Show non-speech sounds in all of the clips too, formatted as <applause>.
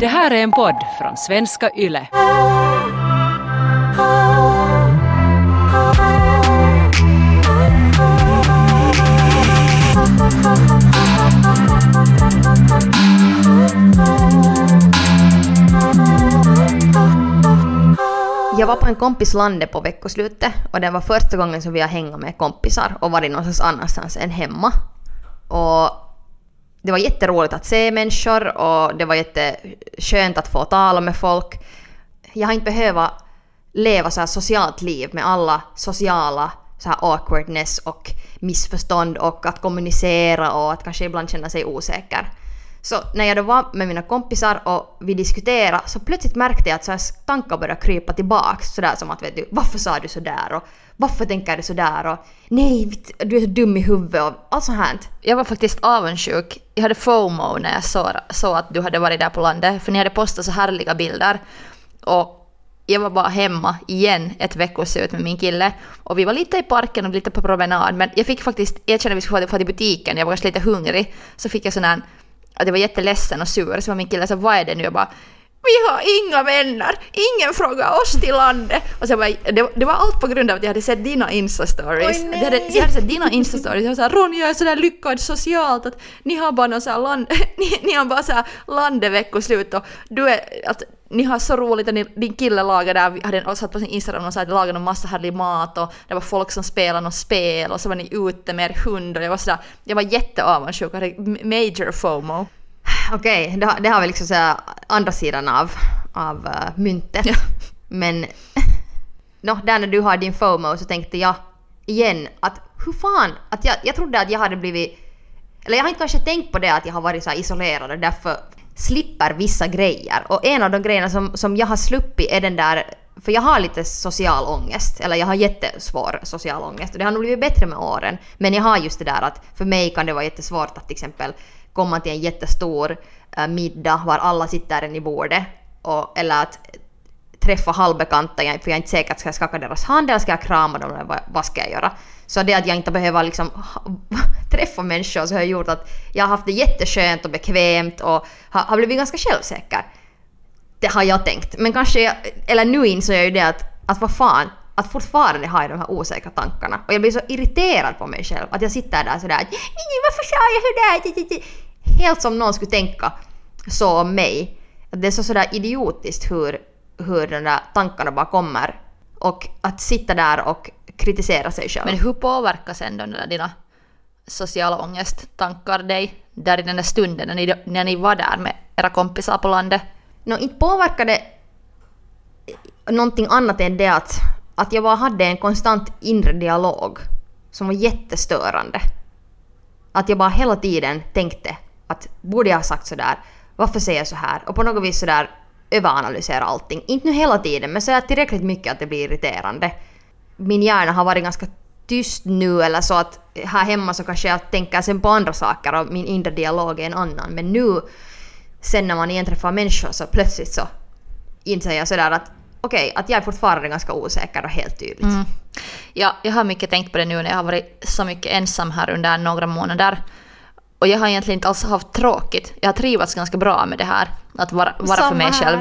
Det här är en podd från svenska YLE. Jag var på en kompis lande på veckoslutet och det var första gången som vi har hängt med kompisar och varit någonstans annanstans än hemma. Och det var jätteroligt att se människor och det var jätteskönt att få tala med folk. Jag har inte behövt leva så här socialt liv med alla sociala så här awkwardness och missförstånd och att kommunicera och att kanske ibland känna sig osäker. Så när jag då var med mina kompisar och vi diskuterade så plötsligt märkte jag att så här tankar började krypa tillbaka. sådär som att vet du, varför sa du sådär och varför tänker du sådär och nej, du är så dum i huvudet och allt sånt här. Jag var faktiskt avundsjuk. Jag hade FOMO när jag såg, såg att du hade varit där på landet, för ni hade postat så härliga bilder. Och jag var bara hemma igen ett veckoslut med min kille och vi var lite i parken och lite på promenad men jag fick faktiskt, jag kände att vi skulle få till butiken, jag var kanske lite hungrig, så fick jag sån här att jag var jätteledsen och sur, så var min kille så vad är det nu? Jag bara vi har inga vänner, ingen frågar oss till landet. Och så bara, det, det var allt på grund av att jag hade sett dina Insta-stories. Nej. jag, hade, jag hade sett dina Insta-stories, jag var såhär Ronja jag är sådär lyckad socialt att ni har bara någon så här land, <laughs> ni, ni har bara såhär landeveckoslut och du är, att ni har så roligt att ni, din kille lagade där, vi hade satt på sin Instagram och sa att lagade någon massa härlig mat och det var folk som spelade något spel och så var ni ute med er hund och jag var sådär, jag var jätteavundsjuk och hade major FOMO. Okej, det, har- det har vi liksom så här andra sidan av, av uh, myntet. Ja. Men no, där när du har din FOMO så tänkte jag igen att hur fan, att jag, jag trodde att jag hade blivit... Eller jag har inte kanske tänkt på det att jag har varit så isolerad och därför slipper vissa grejer. Och en av de grejerna som, som jag har sluppit är den där... För jag har lite social ångest, eller jag har jättesvår social ångest och det har nog blivit bättre med åren. Men jag har just det där att för mig kan det vara jättesvårt att till exempel komma till en jättestor äh, middag var alla sitter i bordet. Och, eller att träffa halvbekanta för jag är inte säker att ska jag skaka deras hand eller ska jag krama dem eller vad, vad ska jag göra? Så det att jag inte behöver liksom <laughs> träffa människor så har gjort att jag har haft det jätteskönt och bekvämt och har, har blivit ganska självsäker. Det har jag tänkt. Men kanske jag, eller nu inser jag ju det att, att vad fan, att fortfarande har jag de här osäkra tankarna. Och jag blir så irriterad på mig själv att jag sitter där sådär att varför sa jag sådär? Helt som någon skulle tänka så om mig. Att det är så sådär idiotiskt hur, hur de där tankarna bara kommer. Och att sitta där och kritisera sig själv. Men hur påverkar sen då dina sociala ångesttankar dig där i den där stunden när ni, när ni var där med era kompisar på landet? Nå, inte påverkar det någonting annat än det att, att jag bara hade en konstant inre dialog som var jättestörande. Att jag bara hela tiden tänkte att borde jag ha sagt sådär? Varför säger jag så här? Och på något vis sådär överanalysera allting. Inte nu hela tiden, men sådär tillräckligt mycket att det blir irriterande. Min hjärna har varit ganska tyst nu eller så att här hemma så kanske jag tänker sen på andra saker och min inre dialog är en annan. Men nu sen när man igen träffar människor så plötsligt så inser jag sådär att okej, att jag är fortfarande ganska osäker och helt tydligt. Mm. Ja, jag har mycket tänkt på det nu när jag har varit så mycket ensam här under några månader. Och jag har egentligen inte alls haft tråkigt. Jag har trivats ganska bra med det här, att vara, vara för mig här. själv.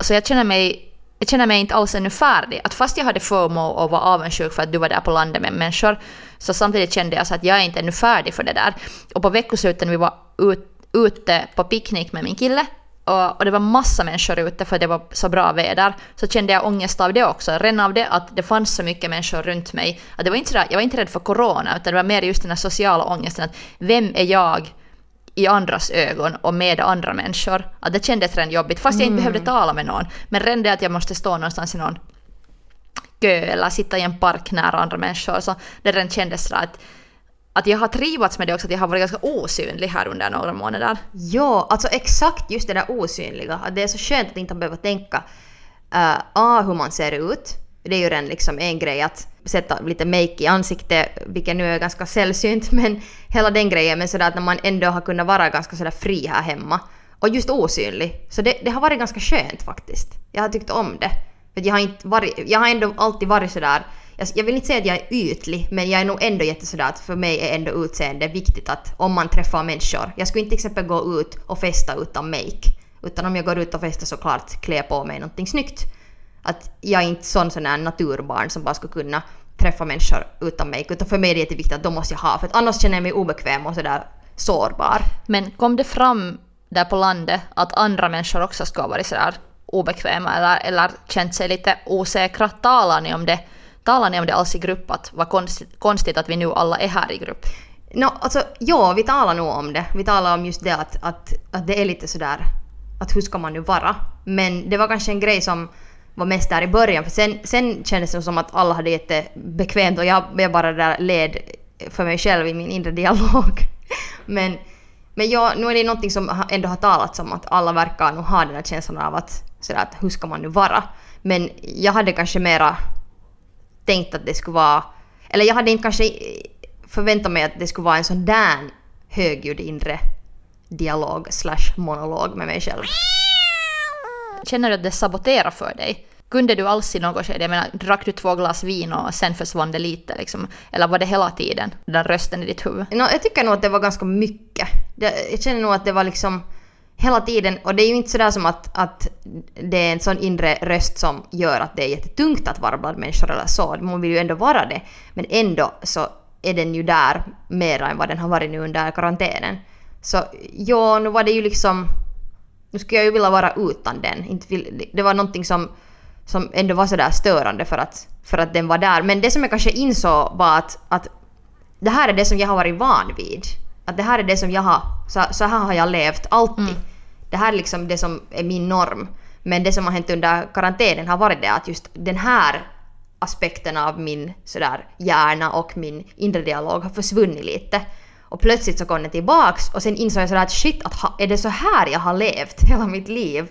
Så jag känner mig jag känner mig inte alls ännu färdig. Att fast jag hade FOMO och var avundsjuk för att du var där på landet med människor, så samtidigt kände jag så att jag är inte ännu färdig för det där. Och på veckosluten vi var ut, ute på picknick med min kille, och, och det var massa människor ute för det var så bra väder, så kände jag ångest av det också. Redan av det att det fanns så mycket människor runt mig. Att det var inte sådär, jag var inte rädd för corona, utan det var mer just den här sociala ångesten. Att vem är jag i andras ögon och med andra människor. Att det kändes redan jobbigt, fast jag inte behövde tala med någon. Men redan det att jag måste stå någonstans i någon kö eller sitta i en park nära andra människor, så det redan kändes sådär att, att jag har trivats med det också, att jag har varit ganska osynlig här under några månader. Ja, alltså exakt just det där osynliga. Att det är så skönt att inte behöva tänka uh, A, hur man ser ut. Det är ju redan liksom en grej att sätta lite make i ansiktet, vilket nu är ganska sällsynt, <laughs> men hela den grejen. Men sådär att när man ändå har kunnat vara ganska sådär fri här hemma och just osynlig. Så det, det har varit ganska skönt faktiskt. Jag har tyckt om det. För jag har inte varit, jag har ändå alltid varit sådär jag, vill inte säga att jag är ytlig, men jag är nog ändå jättesådär att för mig är ändå utseende viktigt att om man träffar människor. Jag skulle inte till exempel gå ut och festa utan make. Utan om jag går ut och festar såklart klä jag på mig någonting snyggt. Att jag är inte sån sån här naturbarn som bara skulle kunna träffa människor utan make. Utan för mig är det jätteviktigt att de måste jag ha. För att annars känner jag mig obekväm och sådär sårbar. Men kom det fram där på landet att andra människor också ska ha varit sådär obekväma eller, eller känt sig lite osäkra? Talar ni om det? Talar ni om det alls i grupp? Att vad konstigt, konstigt att vi nu alla är här i grupp? No, alltså, ja, vi talar nog om det. Vi talar om just det att, att, att det är lite sådär att hur ska man nu vara? Men det var kanske en grej som var mest där i början för sen, sen kändes det som att alla hade jättebekvämt och jag, jag bara där led för mig själv i min inre dialog. <laughs> Men, men ja, nu är det någonting som ändå har talats om att alla verkar nog ha den här känslan av att, sådär, att hur ska man nu vara? Men jag hade kanske mera tänkt att det skulle vara... Eller jag hade inte kanske förväntat mig att det skulle vara en sån där högljudd inre dialog slash monolog med mig själv. Känner du att det saboterar för dig? Kunde du alls i något skede, jag menar, drack du två glas vin och sen försvann det lite liksom? Eller var det hela tiden, den rösten i ditt huvud? No, jag tycker nog att det var ganska mycket. Jag känner nog att det var liksom hela tiden, och det är ju inte sådär som att, att det är en sån inre röst som gör att det är jättetungt att vara bland människor eller så. Man vill ju ändå vara det. Men ändå så är den ju där mera än vad den har varit nu under karantänen. Så ja, nu var det ju liksom... Nu skulle jag ju vilja vara utan den. Inte vill, det var någonting som, som ändå var sådär störande för att, för att den var där. Men det som jag kanske insåg var att, att det här är det som jag har varit van vid. Att det här är det som jag har... Så, så här har jag levt alltid. Mm. Det här är liksom det som är min norm. Men det som har hänt under karantänen har varit det att just den här aspekten av min sådär hjärna och min inre dialog har försvunnit lite. Och plötsligt så kom den tillbaks och sen insåg jag sådär att shit, att är det så här jag har levt hela mitt liv?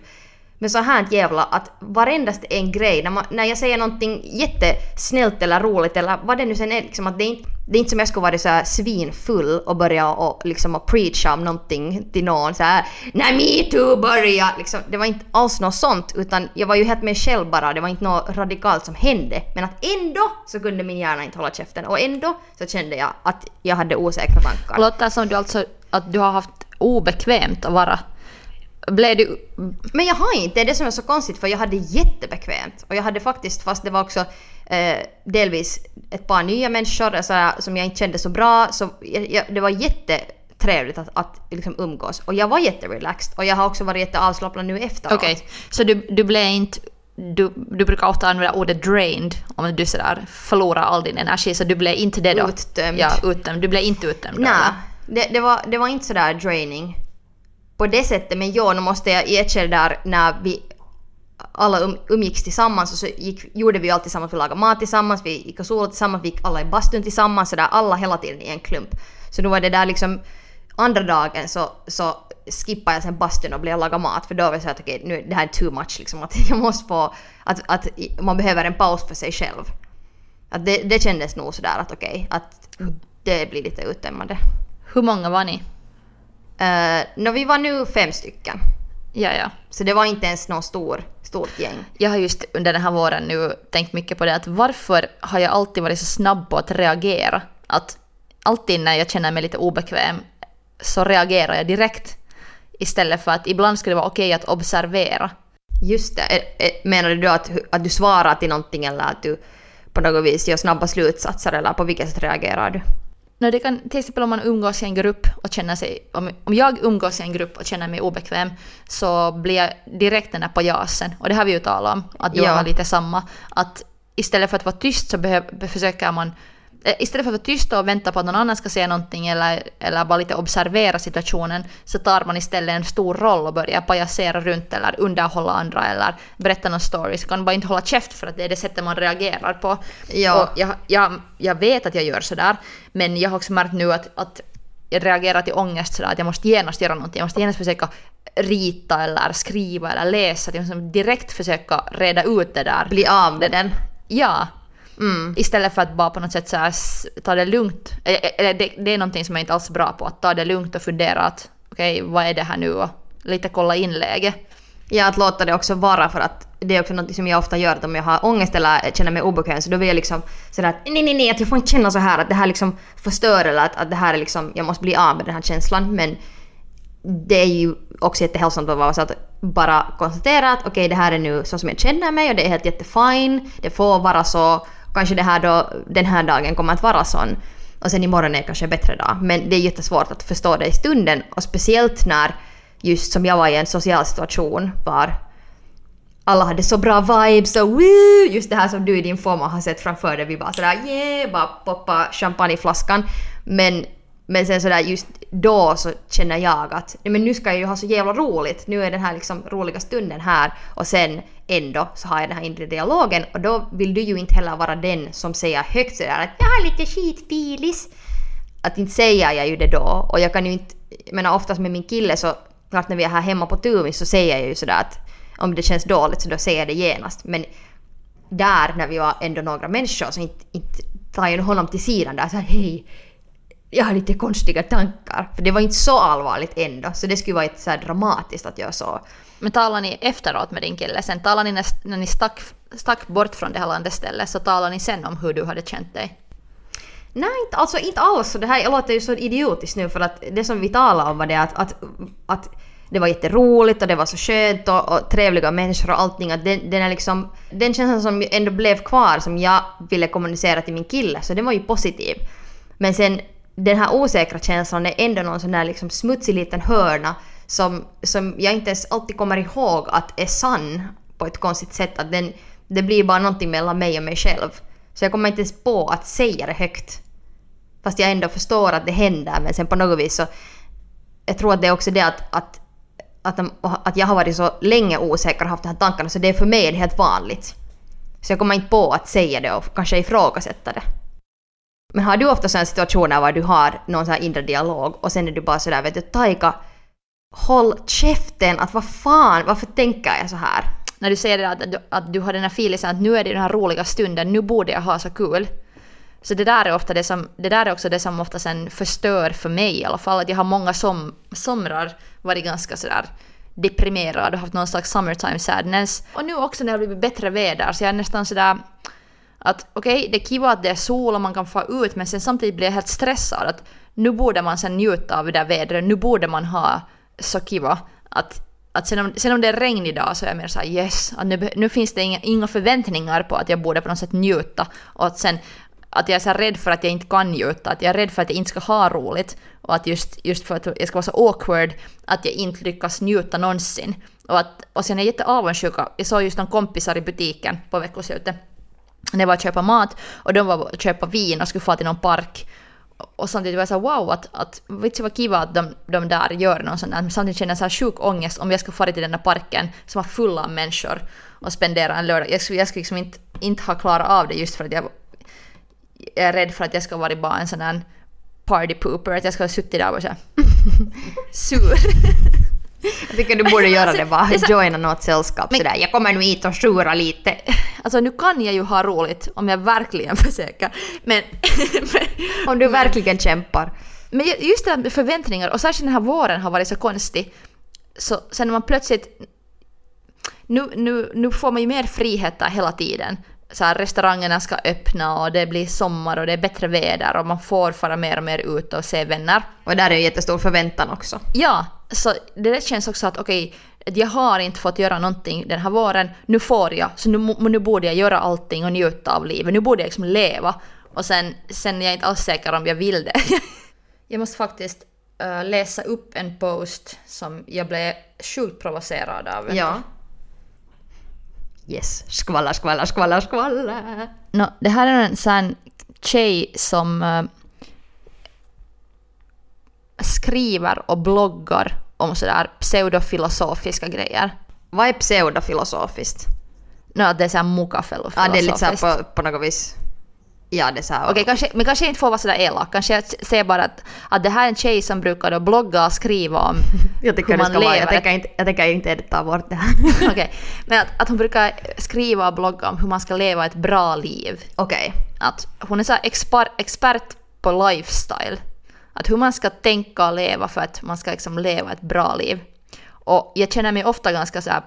Med så här jävla att varendaste en grej, när, man, när jag säger någonting jättesnällt eller roligt eller vad det nu sen är, liksom att det är inte, det är inte som jag skulle vara så här svinfull och börja och liksom och preacha om någonting till någon så här när metoo började! liksom. Det var inte alls något sånt utan jag var ju helt mig själv bara, det var inte något radikalt som hände. Men att ändå så kunde min hjärna inte hålla käften och ändå så kände jag att jag hade osäkra tankar. Låter som du alltså att du har haft obekvämt att vara blev du... Men jag har inte, det är det som är så konstigt för jag hade jättebekvämt. Och jag hade faktiskt, fast det var också eh, delvis ett par nya människor alltså, som jag inte kände så bra, så jag, det var jättetrevligt att, att liksom umgås. Och jag var jätterelaxed och jag har också varit jätteavslappnad nu efteråt. Okej, okay. så du, du blev inte du, du brukar ofta använda ordet drained om du sådär förlorar all din energi, så du blev inte det då? Uttömd. Ja, uttömd. Du blev inte uttömd Nej, det, det, var, det var inte sådär draining på det sättet. Men ja, nu måste jag skede där när vi alla um, umgicks tillsammans och så gick, gjorde vi allt tillsammans. Vi lagade mat tillsammans, vi gick och solade tillsammans, vi gick alla i bastun tillsammans. Så där, alla hela tiden i en klump. Så nu var det där liksom andra dagen så, så skippade jag sen bastun och blev lagade mat för då var jag såhär att okej, okay, nu det här är too much liksom. Att <laughs> jag måste få, att, att man behöver en paus för sig själv. Att det, det kändes nog sådär att okej, okay, att det blir lite uttömmande. Hur många var ni? Uh, no, vi var nu fem stycken. Ja, ja. Så det var inte ens något stor, stort gäng. Jag har just under den här våren nu tänkt mycket på det att varför har jag alltid varit så snabb på att reagera? Att alltid när jag känner mig lite obekväm så reagerar jag direkt. Istället för att ibland skulle det vara okej att observera. Just det. Menar du att, att du svarar till någonting eller att du på något vis gör snabba slutsatser eller på vilket sätt reagerar du? No, det kan, till exempel om man umgås i en grupp och känner sig... Om, om jag umgås i en grupp och känner mig obekväm så blir jag direkt den där pajasen. Och det har vi ju talat om, att du ja. har lite samma. Att istället för att vara tyst så behöv, försöker man istället för att vara tyst och vänta på att någon annan ska säga någonting eller, eller bara lite observera situationen så tar man istället en stor roll och börjar pajasera runt eller underhålla andra eller berätta någon story. Så kan man bara inte hålla käft för att det är det sättet man reagerar på. Ja. Och jag, jag, jag vet att jag gör sådär men jag har också märkt nu att, att jag reagerar till ångest sådär att jag måste genast göra någonting. Jag måste genast försöka rita eller skriva eller läsa. Jag måste direkt försöka reda ut det där. Bli av med den. Ja, Mm. Istället för att bara på något sätt så här, ta det lugnt. Eller det, det är någonting som jag inte alls är bra på, att ta det lugnt och fundera att okej, okay, vad är det här nu och lite kolla in läget. Ja, att låta det också vara för att det är också något som jag ofta gör att om jag har ångest eller känner mig obekväm så då vill jag liksom sådär att nej, nej, nej, att jag får inte känna så här att det här liksom förstör eller att, att det här är liksom, jag måste bli av med den här känslan. Men det är ju också jättehälsosamt att vara så att bara konstatera att okej det här är nu så som jag känner mig och det är helt jättefine, det får vara så, kanske det här då, den här dagen kommer att vara sån och sen imorgon är kanske en bättre dag. Men det är jättesvårt att förstå det i stunden och speciellt när just som jag var i en social situation var alla hade så bra vibes och woo! Just det här som du i din form har sett framför dig. Vi bara sådär yeah! Bara poppa champagneflaskan. Men, men sen sådär just då så känner jag att nej, men nu ska jag ju ha så jävla roligt. Nu är den här liksom roliga stunden här och sen ändå så har jag den här inre dialogen och då vill du ju inte heller vara den som säger högt sådär att jag har lite skitfilis. Att inte säger jag ju det då och jag kan ju inte, jag menar oftast med min kille så klart när vi är här hemma på Tumis så säger jag ju sådär att om det känns dåligt så då säger jag det genast. Men där när vi var ändå några människor så inte, inte tar jag honom till sidan där så här, hej, jag har lite konstiga tankar. För det var inte så allvarligt ändå, så det skulle vara inte så dramatiskt att göra så. Men talar ni efteråt med din kille sen? Talar ni när, ni stack, stack bort från det här landestället så talar ni sen om hur du hade känt dig? Nej, inte, alltså inte alls. Det här låter ju så idiotiskt nu för att det som vi talade om var det att, att, att det var jätteroligt och det var så skönt och, och trevliga människor och allting. Att den, den, är liksom, den känslan som ändå blev kvar som jag ville kommunicera till min kille, så den var ju positiv. Men sen den här osäkra känslan är ändå någon sån där liksom smutsig liten hörna som, som jag inte ens alltid kommer ihåg att är sann på ett konstigt sätt. Att den, det blir bara någonting mellan mig och mig själv. Så jag kommer inte ens på att säga det högt. Fast jag ändå förstår att det händer men sen på något vis så... Jag tror att det är också det att, att, att, att jag har varit så länge osäker och haft de här tankarna så det är för mig är det helt vanligt. Så jag kommer inte på att säga det och kanske ifrågasätta det. Men har du ofta sådana situationer var du har någon sån här inre dialog och sen är du bara sådär vet du Taika, håll käften att vad fan, varför tänker jag så här? När du säger det att, du, att du har den här feelingen att nu är det den här roliga stunden, nu borde jag ha så kul. Så det där är ofta det som, det där är också det som ofta sen förstör för mig i alla fall. Att jag har många som, somrar varit ganska sådär deprimerad och haft någon slags summertime sadness. Och nu också när det har blivit bättre väder så jag är nästan sådär att okej, okay, det är kiva att det är sol och man kan få ut men sen samtidigt blir jag helt stressad att nu borde man sen njuta av det där vädret, nu borde man ha så kiva att att sen om, sen om det är regn idag så är jag mer såhär yes, att nu, nu finns det inga, inga förväntningar på att jag borde på något sätt njuta. Och att sen att jag är så rädd för att jag inte kan njuta, att jag är rädd för att jag inte ska ha roligt och att just, just för att jag ska vara så awkward att jag inte lyckas njuta någonsin. Och, att, och sen är jag jätteavundsjuk, jag såg just några kompisar i butiken på veckoslutet när jag var och köpa mat och de var och köpa vin och skulle få till någon park och samtidigt var jag så wow, att, att vet du vad kiva att de, de där gör någon sån där, men samtidigt känner jag så här sjuk ångest om jag ska fara till den där parken som var full av människor och spendera en lördag. Jag skulle, jag skulle liksom inte, inte ha klarat av det just för att jag, jag är rädd för att jag ska vara bara en sån där party pooper, att jag ska ha suttit där och såhär, <laughs> sur. Jag tycker du borde göra det bara, joina något sällskap men, sådär. Jag kommer nu hit och sura lite. Alltså nu kan jag ju ha roligt om jag verkligen <laughs> försöker. Men... <laughs> om du verkligen kämpar. Men just det här med förväntningar och särskilt den här våren har varit så konstig. Så sen när man plötsligt... Nu, nu, nu får man ju mer frihet hela tiden. Så här, restaurangerna ska öppna och det blir sommar och det är bättre väder och man får fara mer och mer ut och se vänner. Och där är ju jättestor förväntan också. Ja, så det känns också att okej, okay, jag har inte fått göra någonting den här våren, nu får jag, så nu, nu borde jag göra allting och njuta av livet, nu borde jag liksom leva. Och sen, sen är jag inte alls säker om jag vill det. <laughs> jag måste faktiskt uh, läsa upp en post som jag blev sjukt provocerad av. Ja. Yes, skvalla, skvalla, skvalla, skvalla. No, det här är en sån tjej som uh, skriver och bloggar om sådär pseudofilosofiska grejer. Vad är pseudofilosofiskt? No, det är såhär muka-filosofiskt. Ja, det är lite såhär på, på något vis... Ja, det är såhär... Okej, okay, kanske, men kanske inte får vara sådär elak. Kanske jag säger bara att, att det här är en tjej som brukar då blogga och skriva om <laughs> jag hur man lever. Vara, jag, tänker inte, jag tänker inte ta bort det här. <laughs> Okej, okay. men att, att hon brukar skriva och blogga om hur man ska leva ett bra liv. Okej. Okay. Att hon är så expert, expert på lifestyle. Att hur man ska tänka och leva för att man ska liksom leva ett bra liv. Och jag känner mig ofta ganska så här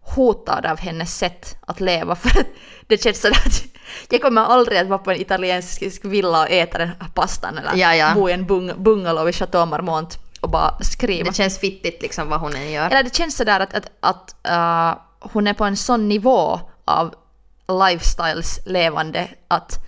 hotad av hennes sätt att leva <laughs> för att det känns sådär att jag kommer aldrig att vara på en italiensk villa och äta den här pastan eller ja, ja. bo i en bung bungalow i Chateau Marmont och bara skriva. Det känns fittigt liksom vad hon än gör. Eller det känns sådär att, att, att uh, hon är på en sån nivå av lifestyles levande att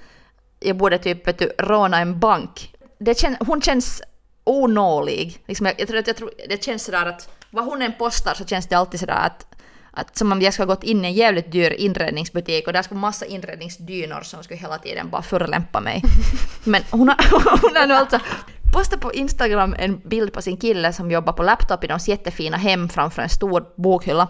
jag borde typ vet du, råna en bank. Det kän, hon känns onålig. Liksom jag, jag, tror att jag tror, det känns sådär att vad hon än postar så känns det alltid sådär att att som om jag skulle ha gått in i en jävligt dyr inredningsbutik och där skulle massa inredningsdynor som skulle hela tiden bara förolämpa mig. <laughs> Men hon har, <laughs> hon har nu alltså postat på Instagram en bild på sin kille som jobbar på laptop i de jättefina hem framför en stor bokhylla.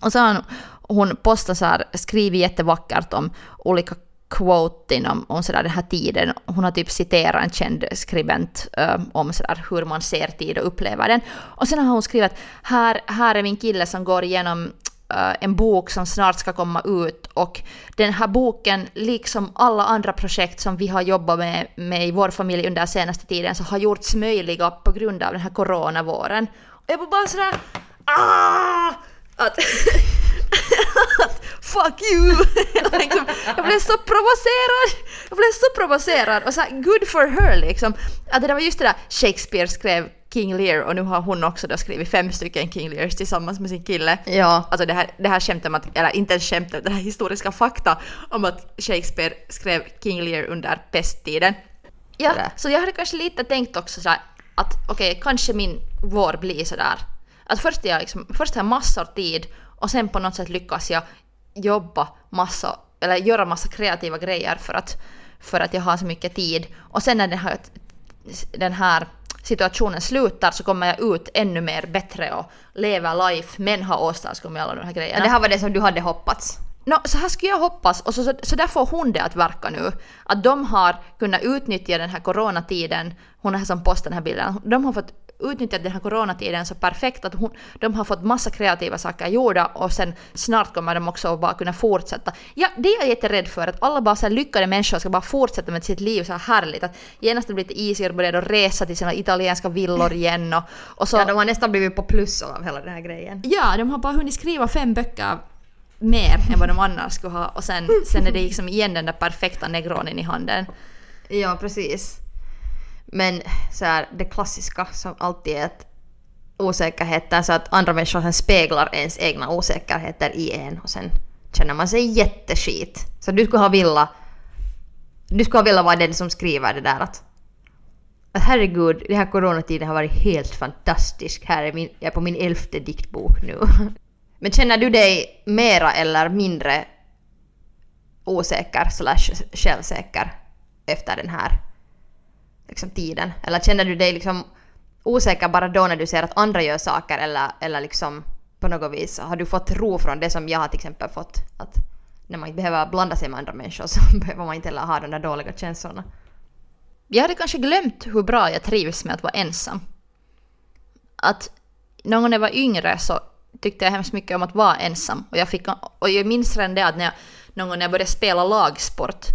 Och så har hon, hon postat så här, skrivit jättevackert om olika quoten om, om sådär den här tiden. Hon har typ citerat en känd skribent uh, om sådär hur man ser tid och upplever den. Och sen har hon skrivit här, här är min kille som går igenom uh, en bok som snart ska komma ut och den här boken, liksom alla andra projekt som vi har jobbat med, med i vår familj under den senaste tiden, så har gjorts möjliga på grund av den här coronavåren. Och jag var bara sådär ah! Att <laughs> <laughs> fuck you! <laughs> liksom, jag blev så provocerad! Jag blev så provocerad och så här, good for her liksom. Att det var just det där Shakespeare skrev King Lear och nu har hon också då skrivit fem stycken King Lears tillsammans med sin kille. Ja. Alltså det här, det här skämtet att, eller inte ens skämtet, det här historiska fakta om att Shakespeare skrev King Lear under pesttiden. Ja, Sådär. så jag hade kanske lite tänkt också så här, att okej, kanske min vår blir sådär. Att först, jag liksom, först har jag massor tid och sen på något sätt lyckas jag jobba massa, eller göra massa kreativa grejer för att, för att jag har så mycket tid. Och sen när den här, den här situationen slutar så kommer jag ut ännu mer bättre och lever life men har åstadkommit alla de här grejerna. Ja, det här var det som du hade hoppats. No, så här skulle jag hoppas, och så, så, så där får hon det att verka nu. Att de har kunnat utnyttja den här coronatiden, hon är här som postar den här bilden, de har fått utnyttja den här coronatiden så perfekt att hon, de har fått massa kreativa saker gjorda och sen snart kommer de också att bara kunna fortsätta. Ja, det är jag jätterädd för, att alla bara så här lyckade människor ska bara fortsätta med sitt liv så här härligt. Att genast det blir lite easier och börjar resa till sina italienska villor igen och, och så... Ja, de har nästan blivit på plus av hela den här grejen. Ja, de har bara hunnit skriva fem böcker mer än vad de annars skulle ha och sen, sen är det liksom igen den där perfekta negronin i handen. Ja, precis. Men så här, det klassiska som alltid är att osäkerheter så att andra människor sen speglar ens egna osäkerheter i en och sen känner man sig jätteskit. Så du skulle ha vilja du skulle ha velat vara den som skriver det där att, att herregud, den här coronatiden har varit helt fantastisk. Här är min, jag är på min elfte diktbok nu. Men känner du dig mera eller mindre osäker slash självsäker efter den här liksom, tiden? Eller känner du dig liksom osäker bara då när du ser att andra gör saker eller, eller liksom på något vis har du fått ro från det som jag har till exempel fått? Att när man inte behöver blanda sig med andra människor <laughs> så behöver man inte heller ha de där dåliga känslorna. Jag hade kanske glömt hur bra jag trivs med att vara ensam. Att någon gång när jag var yngre så tyckte jag hemskt mycket om att vara ensam. Och jag, fick, och jag minns redan det att när jag, någon gång när jag började spela lagsport,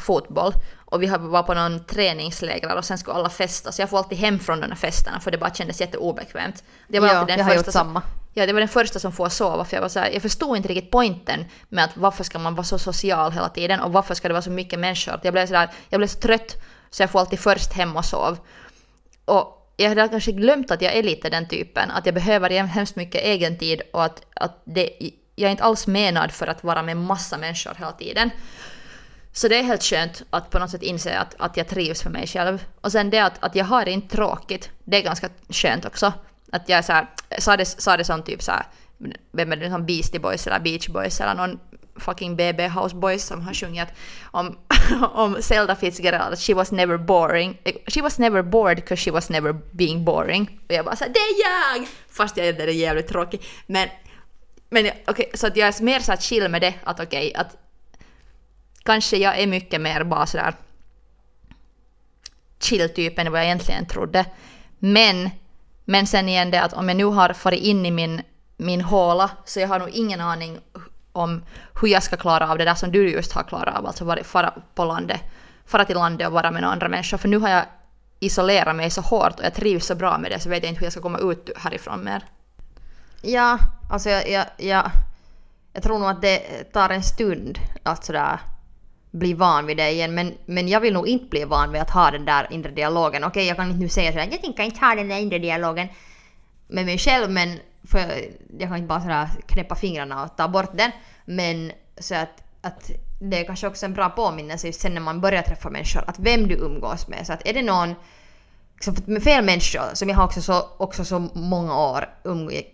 fotboll, och vi var på någon träningsläger och sen skulle alla festa, så jag får alltid hem från de här festerna för det bara kändes jätteobekvämt. Det var Ja, alltid den jag har gjort första som- samma. Ja, det var den första som får sova för jag var så här, jag förstod inte riktigt poängen med att varför ska man vara så social hela tiden och varför ska det vara så mycket människor? Jag blev så där, jag blev så trött så jag får alltid först hem och sov. Och jag hade kanske glömt att jag är lite den typen, att jag behöver hemskt mycket egen tid och att, att det, jag är inte alls menad för att vara med massa människor hela tiden. Så det är helt skönt att på något sätt inse att, att jag trivs för mig själv. Och sen det att, att jag har det inte tråkigt, det är ganska skönt också. Att jag så här, sa, det, sa det som typ så här, vem är det som Beastie Boys eller Beach Boys eller någon fucking BB houseboys som har sjungit om, <laughs> om Zelda Fitzgerald she was never boring. She was never bored because she was never being boring. Och jag bara såhär, det är jag! Fast jag är det jävligt tråkig. Men, men okej, så att jag är mer så chill med det att okej, att kanske jag är mycket mer bara sådär chill-typ än vad jag egentligen trodde. Men, men sen igen det att om jag nu har farit in i min, min håla så jag har nog ingen aning om hur jag ska klara av det där som du just har klarat av, alltså fara på landet, fara till landet och vara med några andra människor. För nu har jag isolerat mig så hårt och jag trivs så bra med det så vet jag inte hur jag ska komma ut härifrån mer. Ja, alltså jag, jag, jag, jag tror nog att det tar en stund att sådär bli van vid det igen. Men, men jag vill nog inte bli van vid att ha den där inre dialogen. Okej, jag kan inte nu säga sådär, jag tänker inte ha den där inre dialogen med mig själv, men för jag kan inte bara sådär knäppa fingrarna och ta bort den. Men så att, att det är kanske också en bra påminnelse just sen när man börjar träffa människor, att vem du umgås med. Så att är det någon liksom med fel människor, som jag har också så, också så många år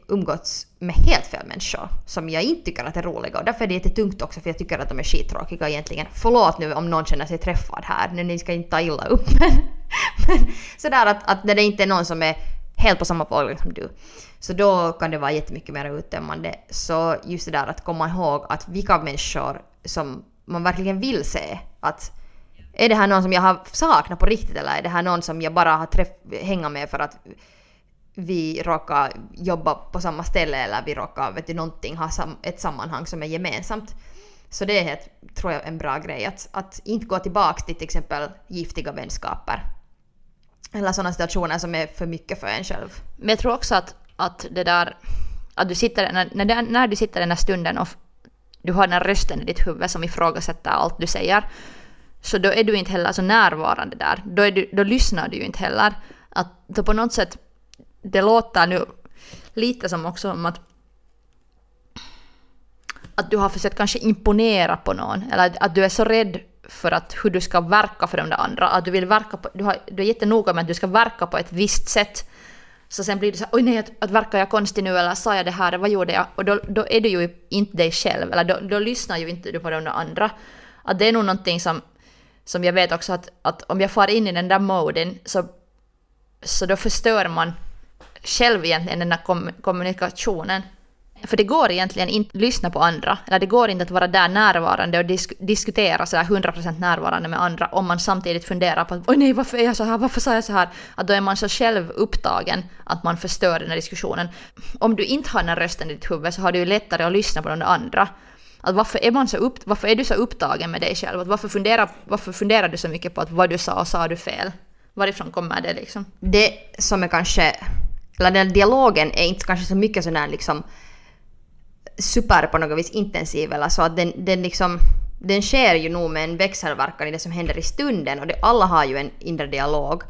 umgåtts med helt fel människor som jag inte tycker att är roliga och därför är det jättetungt också för jag tycker att de är skittråkiga egentligen. Förlåt nu om någon känner sig träffad här, nu ni ska inte ta illa upp men, <laughs> men sådär att, att när det inte är någon som är helt på samma våglängd som du. Så då kan det vara jättemycket mer uttömmande. Så just det där att komma ihåg att vilka människor som man verkligen vill se. Att är det här någon som jag har saknat på riktigt eller är det här någon som jag bara har träff hänga med för att vi råkar jobba på samma ställe eller vi råkar, vet du, någonting, ha sam ett sammanhang som är gemensamt. Så det är helt, tror jag, en bra grej att, att inte gå tillbaka till till exempel giftiga vänskaper. Eller sådana situationer som är för mycket för en själv. Men jag tror också att, att det där, att du sitter, när, när, när du sitter den här stunden och du har den här rösten i ditt huvud som ifrågasätter allt du säger, så då är du inte heller så närvarande där. Då, är du, då lyssnar du ju inte heller. Att då på något sätt, det låter nu lite som också om att att du har försökt kanske imponera på någon, eller att, att du är så rädd för att hur du ska verka för de där andra, att du vill verka på, du, har, du är jättenoga med att du ska verka på ett visst sätt. Så sen blir det så oj nej, att, att verkar jag konstig nu eller sa jag det här, vad gjorde jag? Och då, då är du ju inte dig själv, eller då, då lyssnar ju inte du på de andra. Att det är nog någonting som, som jag vet också att, att om jag far in i den där moden så, så då förstör man själv egentligen den där kom, kommunikationen. För det går egentligen inte att lyssna på andra, eller det går inte att vara där närvarande och disk diskutera sådär 100% närvarande med andra om man samtidigt funderar på att oj nej varför är jag så här, varför sa jag så här? Att då är man så själv upptagen att man förstör den här diskussionen. Om du inte har den här rösten i ditt huvud så har du ju lättare att lyssna på de andra. Att varför, är man så upp, varför är du så upptagen med dig själv? Att varför, funderar, varför funderar du så mycket på att vad du sa och sa du fel? Varifrån kommer det liksom? Det som är kanske, eller den dialogen är inte kanske så mycket sån här liksom super på något vis intensiv eller så att den, den liksom den sker ju nog med en växelverkan i det som händer i stunden och det, alla har ju en inre dialog.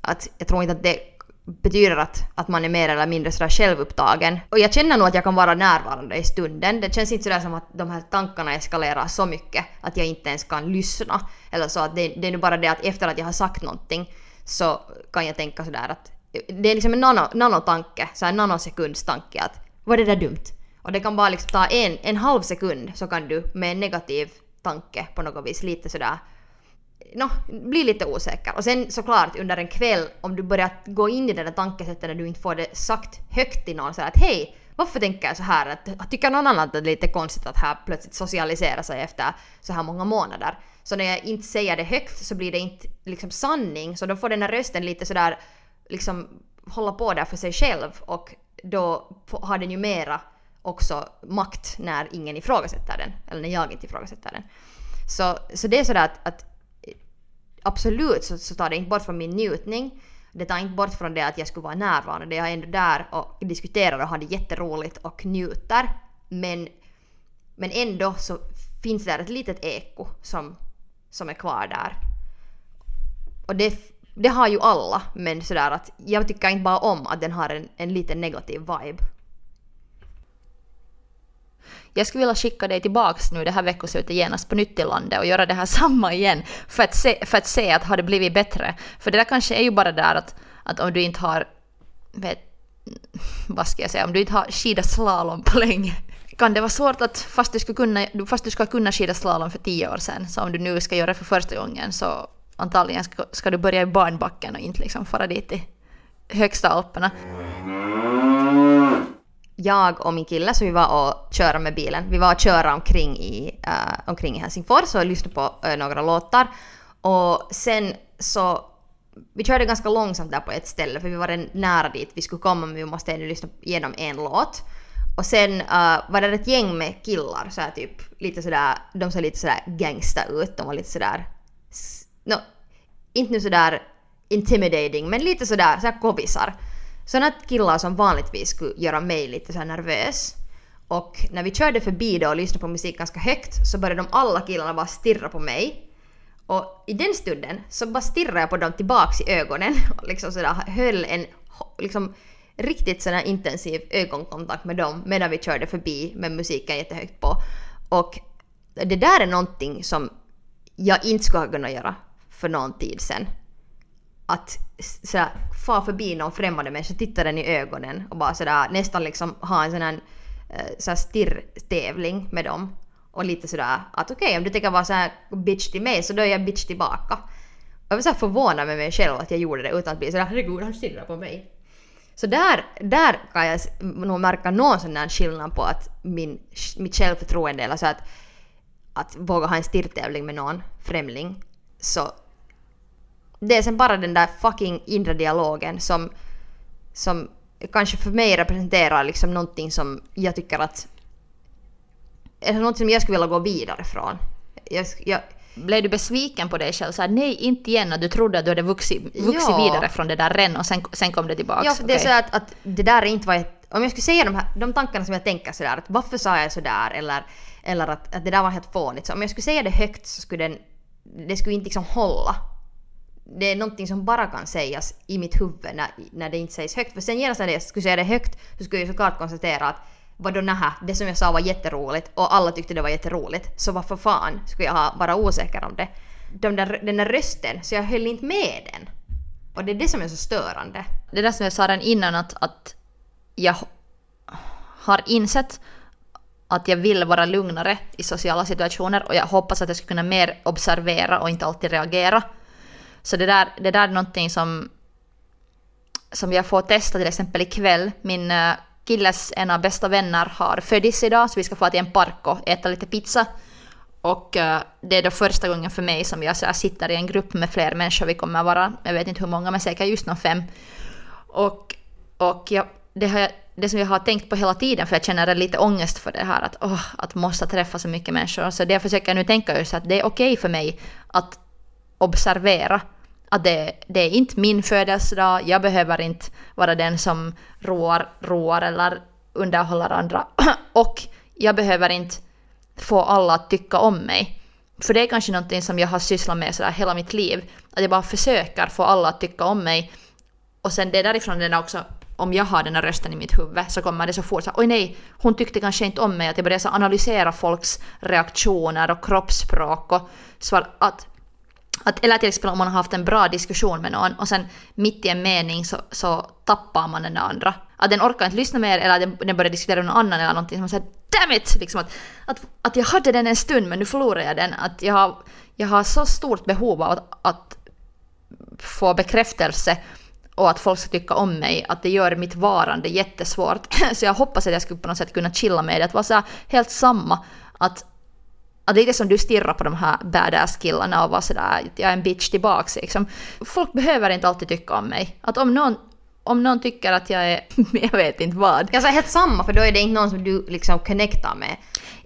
Att jag tror inte att det betyder att, att man är mer eller mindre sådär självupptagen. Och jag känner nog att jag kan vara närvarande i stunden. Det känns inte sådär som att de här tankarna eskalerar så mycket att jag inte ens kan lyssna. Eller så att det, det är nu bara det att efter att jag har sagt någonting så kan jag tänka sådär att det är liksom en nano, nanotanke, så en nanosekundstanke att var det där dumt? Och det kan bara liksom ta en, en halv sekund så kan du med en negativ tanke på något vis lite sådär no, bli lite osäker. Och sen såklart under en kväll om du börjar gå in i det där tankesättet när du inte får det sagt högt till någon så att hej, varför tänker jag så här? Att, tycker någon annan att det är lite konstigt att här plötsligt socialisera sig efter så här många månader? Så när jag inte säger det högt så blir det inte liksom sanning, så då får den här rösten lite sådär liksom hålla på där för sig själv och då har den ju mera också makt när ingen ifrågasätter den, eller när jag inte ifrågasätter den. Så, så det är sådär att, att absolut så, så tar det inte bort från min njutning. Det tar inte bort från det att jag skulle vara närvarande. Jag är ändå där och diskuterar och har det jätteroligt och njuter. Men, men ändå så finns det ett litet eko som, som är kvar där. Och det, det har ju alla, men sådär att jag tycker inte bara om att den har en, en liten negativ vibe. Jag skulle vilja skicka dig tillbaks nu det här veckoslutet genast på nytt till landet och göra det här <laughs> samma igen för att se, för att se att har det blivit bättre. För det där kanske är ju bara där att, att om du inte har, vet, vad ska jag säga, om du inte har skidat slalom på länge kan det vara svårt att fast du skulle kunna, fast du ska kunna skida slalom för tio år sedan, så om du nu ska göra det för första gången så antagligen ska, ska du börja i barnbacken och inte liksom fara dit i högsta Alperna jag och min kille så vi var och köra med bilen. Vi var och köra omkring i, uh, omkring i Helsingfors och lyssnade på uh, några låtar. Och sen så vi körde ganska långsamt där på ett ställe för vi var nära dit vi skulle komma men vi måste ännu lyssna igenom en låt. Och sen uh, var det ett gäng med killar så här typ lite sådär, de såg lite sådär gangsta ut. De var lite sådär, no, inte nu sådär intimidating men lite sådär, sådär kovisar. Sådana killar som vanligtvis skulle göra mig lite så nervös. Och när vi körde förbi då och lyssnade på musik ganska högt så började de alla killarna bara stirra på mig. Och i den stunden så bara stirrade jag på dem tillbaks i ögonen <laughs> och liksom sådär höll en liksom riktigt sådär intensiv ögonkontakt med dem medan vi körde förbi med musiken jättehögt på. Och det där är någonting som jag inte skulle ha kunnat göra för någon tid sedan. Att sådär, fara förbi någon främmande människa, titta den i ögonen och bara sådär nästan liksom ha en sån här, eh, sådär stirrtävling med dem. Och lite sådär att okej okay, om du tänker vara såhär bitch till mig så då är jag bitch tillbaka. Och jag var såhär förvånad med mig själv att jag gjorde det utan att bli sådär herregud han stirrar på mig. Så där, där kan jag nog märka någon sån där skillnad på att min, mitt självförtroende eller så att, att våga ha en stirrtävling med någon främling. Så det är sen bara den där fucking inre dialogen som, som kanske för mig representerar liksom någonting som jag tycker att... Eller någonting som jag skulle vilja gå vidare från. Jag, jag, blev du besviken på dig själv? Så här, nej, inte igen. Och du trodde att du hade vuxit, vuxit ja. vidare från det där redan och sen, sen kom det tillbaka. Ja, det är så att, att det där är inte vad jag... Om jag skulle säga de, här, de tankarna som jag tänker sådär, att varför sa jag sådär eller, eller att, att det där var helt fånigt. Så om jag skulle säga det högt så skulle den... Det skulle inte liksom hålla. Det är någonting som bara kan sägas i mitt huvud när, när det inte sägs högt. För sen genast när jag skulle säga det högt så skulle jag såklart konstatera att vadå nähä, det som jag sa var jätteroligt och alla tyckte det var jätteroligt, så varför fan skulle jag ha, vara osäker om det? De där, den där rösten, så jag höll inte med den. Och det är det som är så störande. Det där som jag sa redan innan att, att jag har insett att jag vill vara lugnare i sociala situationer och jag hoppas att jag ska kunna mer observera och inte alltid reagera. Så det där, det där är någonting som, som jag får testa till exempel ikväll. Min eh, killes, killes ena bästa vänner har födis idag så vi ska få till en park och äta lite pizza. Och uh, det är då första gången för mig som jag, så jag sitter i en grupp med fler människor. Vi kommer vara, jag vet inte hur många, men säkert just någon fem. Och, och jag, det, har, det som jag har tänkt på hela tiden, för jag känner lite ångest för det här, att, oh, att måste träffa så mycket människor. Så det jag försöker nu tänka just att det är okej okay för mig att observera att det, det är inte min födelsedag, jag behöver inte vara den som roar, roar eller underhåller andra. <clears throat> Och jag behöver inte få alla att tycka om mig. För det är kanske någonting som jag har sysslat med sådär hela mitt liv. Att jag bara försöker få alla att tycka om mig. Och sen det är därifrån den också, om jag har den här rösten i mitt huvud så kommer det så fort så oj nej, hon tyckte kanske inte om mig. Att jag börjar så analysera folks reaktioner och kroppsspråk och så att att, eller till liksom, exempel om man har haft en bra diskussion med någon och sen mitt i en mening så, så tappar man den andra. Att den orkar inte lyssna mer eller att den, börjar diskutera med någon annan eller någonting. Man säger damn it! Liksom att, att, att jag hade den en stund men nu förlorar jag den. Att jag har, jag har så stort behov av att, att få bekräftelse och att folk ska tycka om mig, att det gör mitt varande jättesvårt. <laughs> Så jag hoppas att jag skulle på något sätt kunna chilla med det, att vara så helt samma. Att att lite som du stirrar på de här badass-killarna och var sådär jag är en bitch tillbaks liksom. Folk behöver inte alltid tycka om mig. Att om någon, om någon tycker att jag är, <laughs> jag vet inte vad. Jag säger helt samma för då är det inte någon som du liksom connectar med.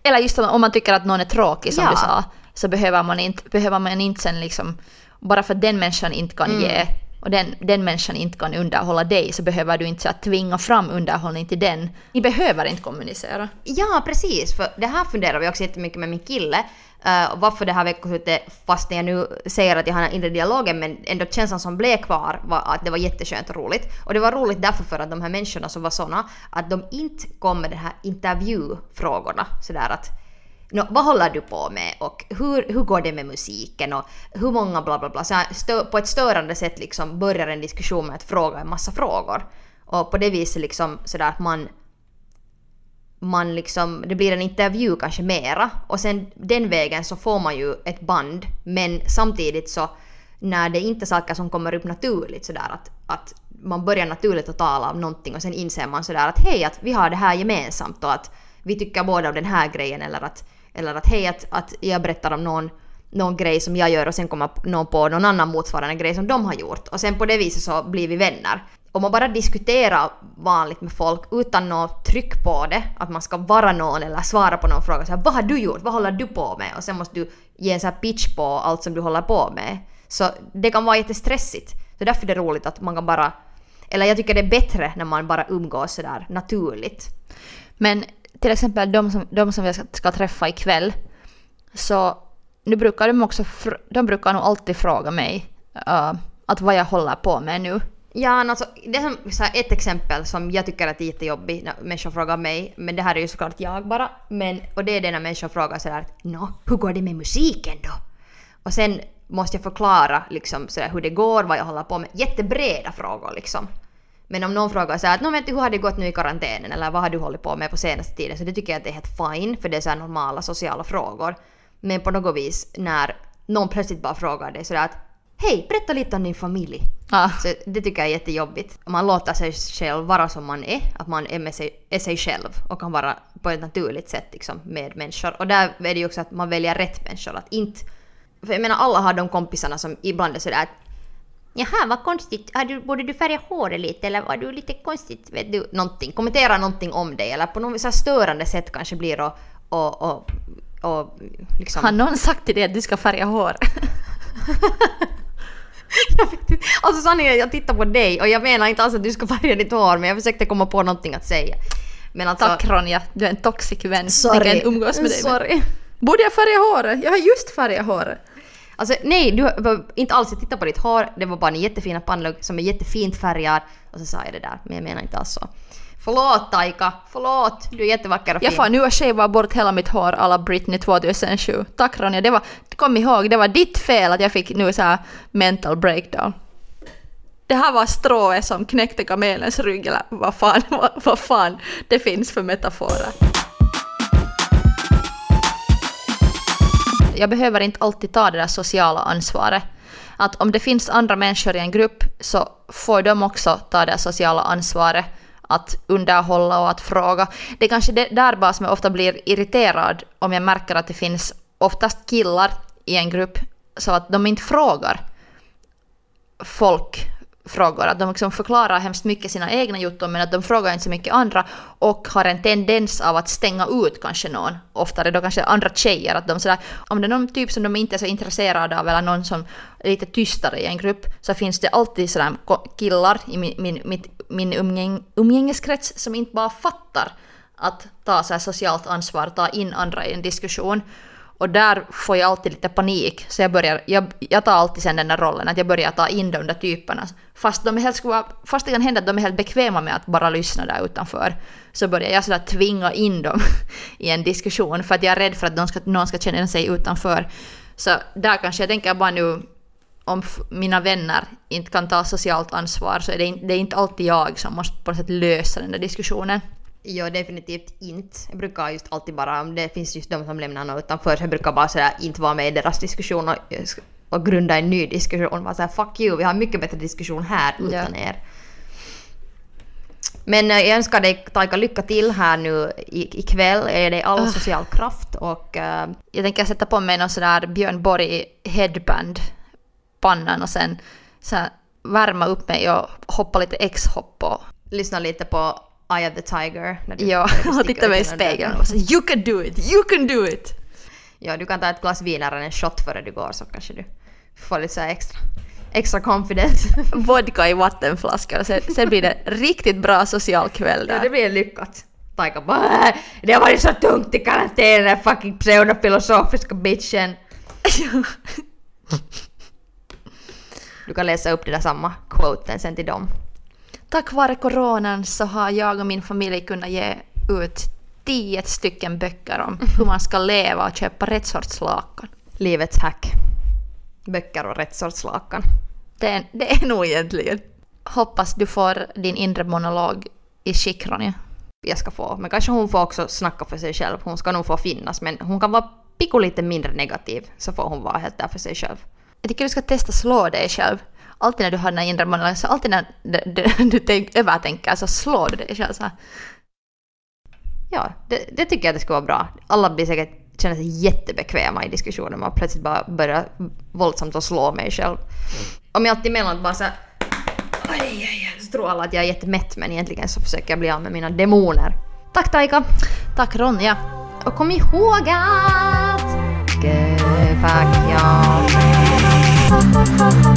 Eller just om man tycker att någon är tråkig som ja. du sa. Så behöver man inte, behöver man inte sen liksom, bara för att den människan inte kan mm. ge och den, den människan inte kan underhålla dig så behöver du inte så att tvinga fram underhållning till den. Ni behöver inte kommunicera. Ja, precis. För det här funderar vi också jättemycket med min kille. Uh, varför det här veckoslutet, fast jag nu säger att jag har den inre dialogen, men ändå känslan som blev kvar var att det var jätteskönt och roligt. Och det var roligt därför för att de här människorna som var såna, att de inte kom med de här intervjufrågorna sådär att no, vad håller du på med och hur, hur går det med musiken och hur många bla bla bla. Så stö, på ett störande sätt liksom börjar en diskussion med att fråga en massa frågor. Och på det viset liksom sådär att man man liksom, det blir en intervju kanske mera och sen den vägen så får man ju ett band men samtidigt så när det inte är saker som kommer upp naturligt sådär att, att man börjar naturligt att tala om någonting och sen inser man sådär att hej att vi har det här gemensamt och att vi tycker båda om den här grejen eller att eller att hej, att, att jag berättar om någon, någon grej som jag gör och sen kommer någon på någon annan motsvarande grej som de har gjort. Och sen på det viset så blir vi vänner. Om man bara diskuterar vanligt med folk utan något tryck på det, att man ska vara någon eller svara på någon fråga så här, vad har du gjort, vad håller du på med? Och sen måste du ge en så pitch på allt som du håller på med. Så det kan vara jättestressigt. Så därför är det roligt att man kan bara, eller jag tycker det är bättre när man bara umgås sådär naturligt. Men till exempel de som, de som jag ska, ska träffa ikväll, så nu brukar de också, de brukar nog alltid fråga mig uh, att vad jag håller på med nu. Ja, alltså, det är som, så här, ett exempel som jag tycker är jättejobbigt när människor frågar mig, men det här är ju såklart jag bara, men, och det är det när människor frågar sådär Nå, hur går det med musiken då? Och sen måste jag förklara liksom sådär hur det går, vad jag håller på med. Jättebreda frågor liksom. Men om någon frågar såhär att Nå, vet du, hur har det gått nu i karantänen eller vad har du hållit på med på senaste tiden? Så det tycker jag att det är helt fine för det är så här normala sociala frågor. Men på något vis när någon plötsligt bara frågar dig sådär att Hej, berätta lite om din familj. Ja. Så det tycker jag är jättejobbigt. Man låter sig själv vara som man är, att man är, med sig, är sig själv och kan vara på ett naturligt sätt liksom, med människor. Och där är det ju också att man väljer rätt människor. Att inte, för jag menar alla har de kompisarna som ibland är sådär att Jaha, vad konstigt. Har du, borde du färga håret lite eller var du lite konstigt? Vet du, någonting. Kommentera någonting om dig eller på något så störande sätt kanske blir och, och, och, och liksom... Har någon sagt till dig att du ska färga hår? <laughs> Jag vet inte. Alltså att jag tittar på dig och jag menar inte alls att du ska färga ditt hår men jag försökte komma på någonting att säga. Men alltså... Tack Ronja, du är en toxic vän. Sorry. Jag kan umgås med dig. Sorry. Borde jag färga håret? Jag har just färgat håret. Alltså nej, du var inte alls jag tittade på ditt hår. Det var bara en jättefina pannlugg som är jättefint färgad. Och så sa jag det där, men jag menar inte alls så. Förlåt Taika, förlåt. Du är jättevacker och fin. Jag får nu att shava bort hela mitt hår alla Britney 2007. Tack Ronja, det var, kom ihåg, det var ditt fel att jag fick nu så här mental breakdown. Det här var strået som knäckte kamelens rygg eller vad fan, vad, vad fan det finns för metaforer. Jag behöver inte alltid ta det där sociala ansvaret. Att om det finns andra människor i en grupp så får de också ta det sociala ansvaret att underhålla och att fråga. Det är kanske det där bara som jag ofta blir irriterad om jag märker att det finns oftast killar i en grupp så att de inte frågar folk frågor. Att de liksom förklarar hemskt mycket sina egna jutton men att de frågar inte så mycket andra och har en tendens av att stänga ut kanske någon. Oftare då kanske andra tjejer. Att de sådär, om det är någon typ som de inte är så intresserade av eller någon som är lite tystare i en grupp så finns det alltid sådär killar i min, min, mitt, min umgäng, umgängeskrets som inte bara fattar att ta så här socialt ansvar, ta in andra i en diskussion. Och där får jag alltid lite panik, så jag, börjar, jag, jag tar alltid sen den där rollen, att jag börjar ta in de där typerna. Fast, de är helt, fast det kan hända att de är helt bekväma med att bara lyssna där utanför, så börjar jag sådär tvinga in dem <laughs> i en diskussion, för att jag är rädd för att ska, någon ska känna sig utanför. Så där kanske jag tänker bara nu, om mina vänner inte kan ta socialt ansvar, så är det, inte, det är inte alltid jag som måste på något sätt lösa den där diskussionen. Ja, definitivt inte. Jag brukar just alltid bara, om det finns just de som lämnar något utanför, så jag brukar bara sådär inte vara med i deras diskussion och, och grunda en ny diskussion. Bara såhär fuck you, vi har mycket bättre diskussion här utan Ja. er. Men eh, jag önskar dig Taika lycka till här nu ikväll. Jag ger dig all Ah. social kraft och eh, Jag tänker sätta på mig någon sån där Björn Borg headband pannan och sen så här, värma upp mig och hoppa lite X-hopp och lyssna lite på Eye of the Tiger. När du, ja, <laughs> och sticker titta mig i spegeln och säga you can do it, you can do it! Ja, du kan ta ett glas vin eller en shot före du går så kanske du får lite så extra, extra confidence. <laughs> Vodka i vattenflaskan och sen, sen blir det riktigt bra social kväll Ja, där. det blir lyckat. Taika bara "Äh, det har varit så tungt i karantän den fucking pseudofilosofiska bitchen. <laughs> Du kan läsa upp det där samma quoten sen till dem. Tack vare coronan så har jag och min familj kunnat ge ut tio stycken böcker om hur man ska leva och köpa rätt sorts lakan. Livets hack. Böcker och rätt sorts lakan. Det är, det är nog egentligen. Hoppas du får din inre monolog i skick Ronja. Jag ska få. Men kanske hon får också snacka för sig själv. Hon ska nog få finnas men hon kan vara pico lite mindre negativ så får hon vara helt där för sig själv. Jag tycker du ska testa slå dig själv. Alltid när du har den här inre monologen, så alltid när du, du, du tänk, övertänker så slår du dig själv så här. Ja, det, det tycker jag det ska vara bra. Alla blir säkert känna sig jättebekväma i diskussionen. Man plötsligt bara börjar våldsamt att slå mig själv. Om jag alltid emellanåt bara såhär... Aj, aj, aj, så tror alla att jag är jättemätt men egentligen så försöker jag bli av med mina demoner. Tack Taika! Tack Ronja! Och kom ihåg att... Fuck ja. Thank